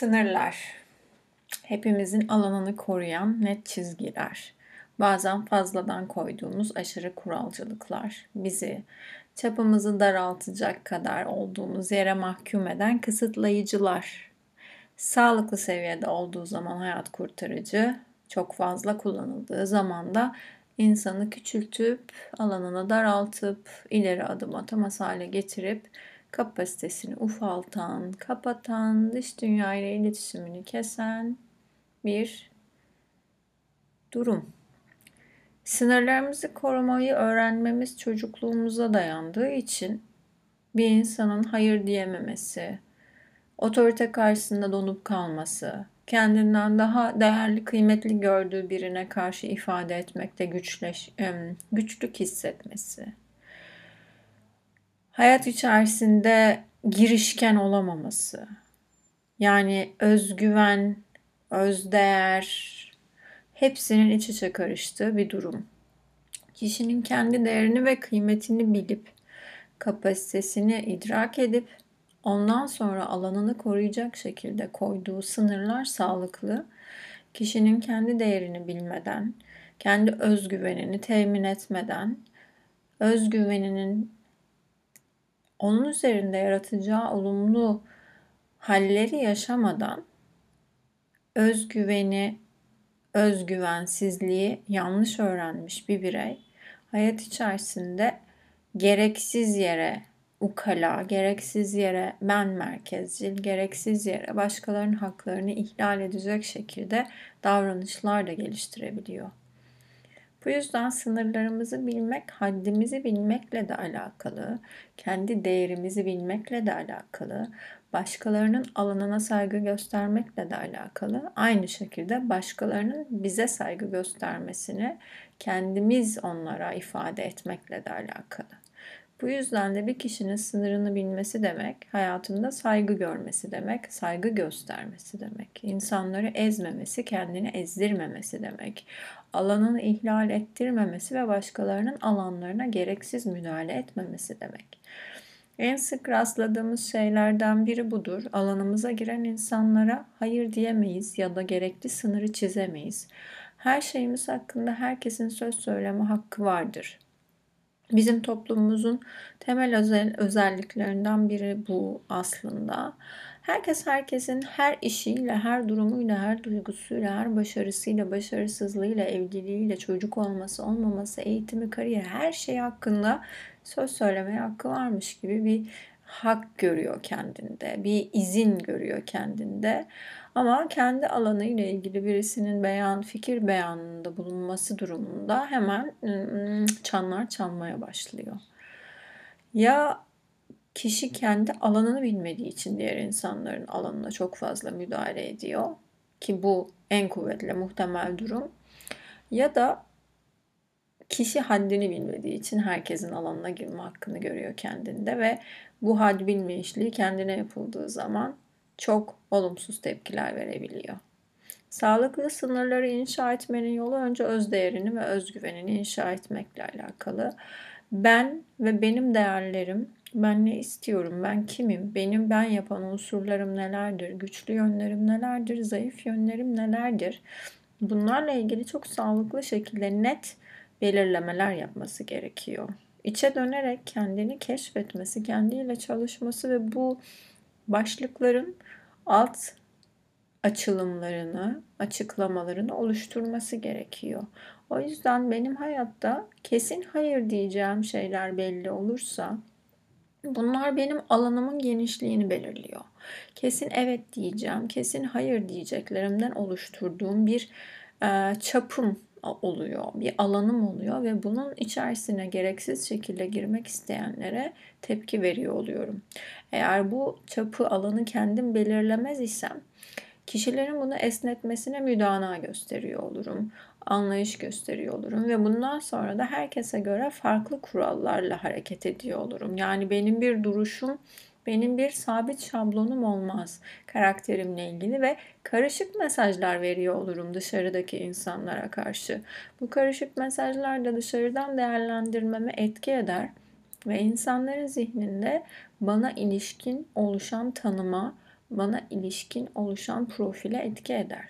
Sınırlar. Hepimizin alanını koruyan net çizgiler. Bazen fazladan koyduğumuz aşırı kuralcılıklar. Bizi çapımızı daraltacak kadar olduğumuz yere mahkum eden kısıtlayıcılar. Sağlıklı seviyede olduğu zaman hayat kurtarıcı, çok fazla kullanıldığı zaman da insanı küçültüp, alanını daraltıp, ileri adım atamaz hale getirip kapasitesini ufaltan, kapatan, dış dünya ile iletişimini kesen bir durum. Sınırlarımızı korumayı öğrenmemiz çocukluğumuza dayandığı için bir insanın hayır diyememesi, otorite karşısında donup kalması, kendinden daha değerli, kıymetli gördüğü birine karşı ifade etmekte güçleş, güçlük hissetmesi, hayat içerisinde girişken olamaması. Yani özgüven, özdeğer hepsinin iç içe karıştığı bir durum. Kişinin kendi değerini ve kıymetini bilip kapasitesini idrak edip ondan sonra alanını koruyacak şekilde koyduğu sınırlar sağlıklı. Kişinin kendi değerini bilmeden, kendi özgüvenini temin etmeden, özgüveninin onun üzerinde yaratacağı olumlu halleri yaşamadan özgüveni, özgüvensizliği yanlış öğrenmiş bir birey hayat içerisinde gereksiz yere ukala, gereksiz yere ben merkezcil, gereksiz yere başkalarının haklarını ihlal edecek şekilde davranışlar da geliştirebiliyor. Bu yüzden sınırlarımızı bilmek, haddimizi bilmekle de alakalı, kendi değerimizi bilmekle de alakalı, başkalarının alanına saygı göstermekle de alakalı. Aynı şekilde başkalarının bize saygı göstermesini kendimiz onlara ifade etmekle de alakalı. Bu yüzden de bir kişinin sınırını bilmesi demek, hayatında saygı görmesi demek, saygı göstermesi demek. İnsanları ezmemesi, kendini ezdirmemesi demek. Alanını ihlal ettirmemesi ve başkalarının alanlarına gereksiz müdahale etmemesi demek. En sık rastladığımız şeylerden biri budur. Alanımıza giren insanlara hayır diyemeyiz ya da gerekli sınırı çizemeyiz. Her şeyimiz hakkında herkesin söz söyleme hakkı vardır. Bizim toplumumuzun temel özel, özelliklerinden biri bu aslında. Herkes herkesin her işiyle, her durumuyla, her duygusuyla, her başarısıyla, başarısızlığıyla, evliliğiyle, çocuk olması, olmaması, eğitimi, kariyer her şey hakkında söz söylemeye hakkı varmış gibi bir hak görüyor kendinde, bir izin görüyor kendinde. Ama kendi alanı ile ilgili birisinin beyan, fikir beyanında bulunması durumunda hemen çanlar çalmaya başlıyor. Ya kişi kendi alanını bilmediği için diğer insanların alanına çok fazla müdahale ediyor ki bu en kuvvetli muhtemel durum. Ya da kişi haddini bilmediği için herkesin alanına girme hakkını görüyor kendinde ve bu had bilmeyişliği kendine yapıldığı zaman çok olumsuz tepkiler verebiliyor. Sağlıklı sınırları inşa etmenin yolu önce öz değerini ve özgüvenini inşa etmekle alakalı. Ben ve benim değerlerim, ben ne istiyorum, ben kimim, benim ben yapan unsurlarım nelerdir, güçlü yönlerim nelerdir, zayıf yönlerim nelerdir? Bunlarla ilgili çok sağlıklı şekilde net belirlemeler yapması gerekiyor. İçe dönerek kendini keşfetmesi, kendiyle çalışması ve bu başlıkların alt açılımlarını, açıklamalarını oluşturması gerekiyor. O yüzden benim hayatta kesin hayır diyeceğim şeyler belli olursa bunlar benim alanımın genişliğini belirliyor. Kesin evet diyeceğim, kesin hayır diyeceklerimden oluşturduğum bir e, çapım oluyor, bir alanım oluyor ve bunun içerisine gereksiz şekilde girmek isteyenlere tepki veriyor oluyorum. Eğer bu çapı alanı kendim belirlemez isem kişilerin bunu esnetmesine müdana gösteriyor olurum. Anlayış gösteriyor olurum ve bundan sonra da herkese göre farklı kurallarla hareket ediyor olurum. Yani benim bir duruşum benim bir sabit şablonum olmaz karakterimle ilgili ve karışık mesajlar veriyor olurum dışarıdaki insanlara karşı. Bu karışık mesajlar da dışarıdan değerlendirmeme etki eder ve insanların zihninde bana ilişkin oluşan tanıma, bana ilişkin oluşan profile etki eder.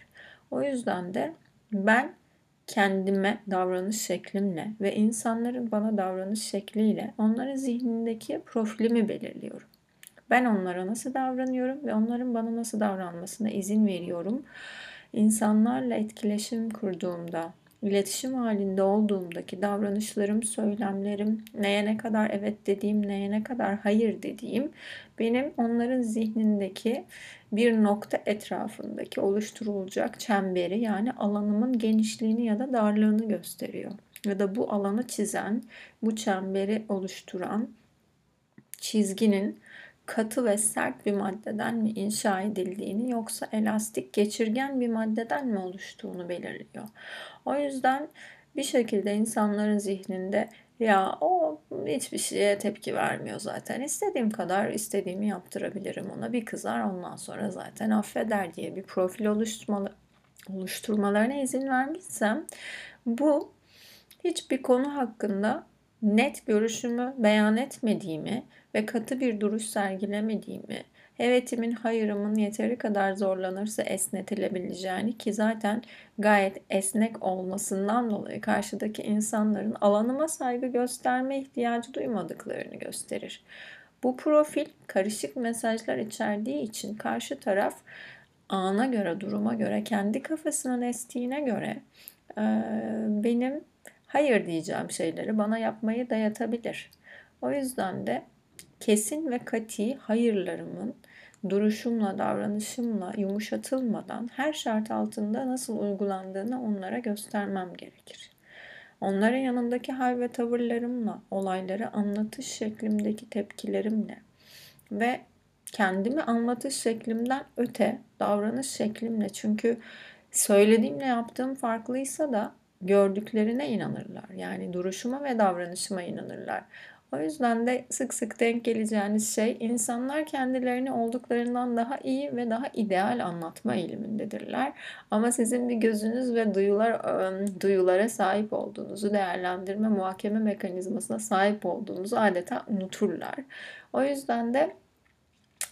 O yüzden de ben kendime davranış şeklimle ve insanların bana davranış şekliyle onların zihnindeki profilimi belirliyorum. Ben onlara nasıl davranıyorum ve onların bana nasıl davranmasına izin veriyorum. İnsanlarla etkileşim kurduğumda, iletişim halinde olduğumdaki davranışlarım, söylemlerim, neye ne kadar evet dediğim, neye ne kadar hayır dediğim benim onların zihnindeki bir nokta etrafındaki oluşturulacak çemberi yani alanımın genişliğini ya da darlığını gösteriyor. Ya da bu alanı çizen, bu çemberi oluşturan çizginin katı ve sert bir maddeden mi inşa edildiğini yoksa elastik geçirgen bir maddeden mi oluştuğunu belirliyor. O yüzden bir şekilde insanların zihninde ya o hiçbir şeye tepki vermiyor zaten. İstediğim kadar istediğimi yaptırabilirim ona. Bir kızar ondan sonra zaten affeder diye bir profil oluşturmalı, oluşturmalarına izin vermişsem bu hiçbir konu hakkında net görüşümü beyan etmediğimi ve katı bir duruş sergilemediğimi, evetimin hayırımın yeteri kadar zorlanırsa esnetilebileceğini ki zaten gayet esnek olmasından dolayı karşıdaki insanların alanıma saygı gösterme ihtiyacı duymadıklarını gösterir. Bu profil karışık mesajlar içerdiği için karşı taraf ana göre, duruma göre, kendi kafasının estiğine göre benim hayır diyeceğim şeyleri bana yapmayı dayatabilir. O yüzden de kesin ve kati hayırlarımın duruşumla, davranışımla yumuşatılmadan her şart altında nasıl uygulandığını onlara göstermem gerekir. Onların yanındaki hal ve tavırlarımla, olayları anlatış şeklimdeki tepkilerimle ve kendimi anlatış şeklimden öte davranış şeklimle çünkü söylediğimle yaptığım farklıysa da gördüklerine inanırlar. Yani duruşuma ve davranışıma inanırlar. O yüzden de sık sık denk geleceğiniz şey insanlar kendilerini olduklarından daha iyi ve daha ideal anlatma eğilimindedirler. Ama sizin bir gözünüz ve duyular duyulara sahip olduğunuzu değerlendirme muhakeme mekanizmasına sahip olduğunuzu adeta unuturlar. O yüzden de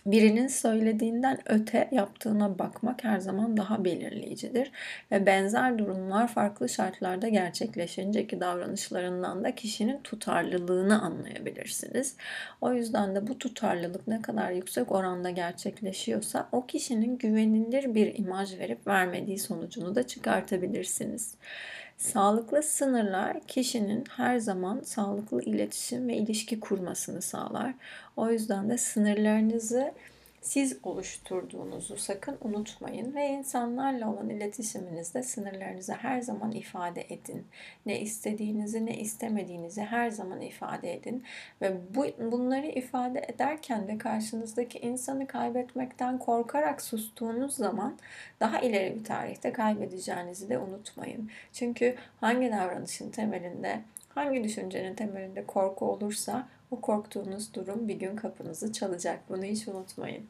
birinin söylediğinden öte yaptığına bakmak her zaman daha belirleyicidir. Ve benzer durumlar farklı şartlarda gerçekleşince ki davranışlarından da kişinin tutarlılığını anlayabilirsiniz. O yüzden de bu tutarlılık ne kadar yüksek oranda gerçekleşiyorsa o kişinin güvenilir bir imaj verip vermediği sonucunu da çıkartabilirsiniz. Sağlıklı sınırlar kişinin her zaman sağlıklı iletişim ve ilişki kurmasını sağlar. O yüzden de sınırlarınızı siz oluşturduğunuzu sakın unutmayın ve insanlarla olan iletişiminizde sınırlarınızı her zaman ifade edin. Ne istediğinizi ne istemediğinizi her zaman ifade edin ve bu bunları ifade ederken de karşınızdaki insanı kaybetmekten korkarak sustuğunuz zaman daha ileri bir tarihte kaybedeceğinizi de unutmayın. Çünkü hangi davranışın temelinde Hangi düşüncenin temelinde korku olursa o korktuğunuz durum bir gün kapınızı çalacak. Bunu hiç unutmayın.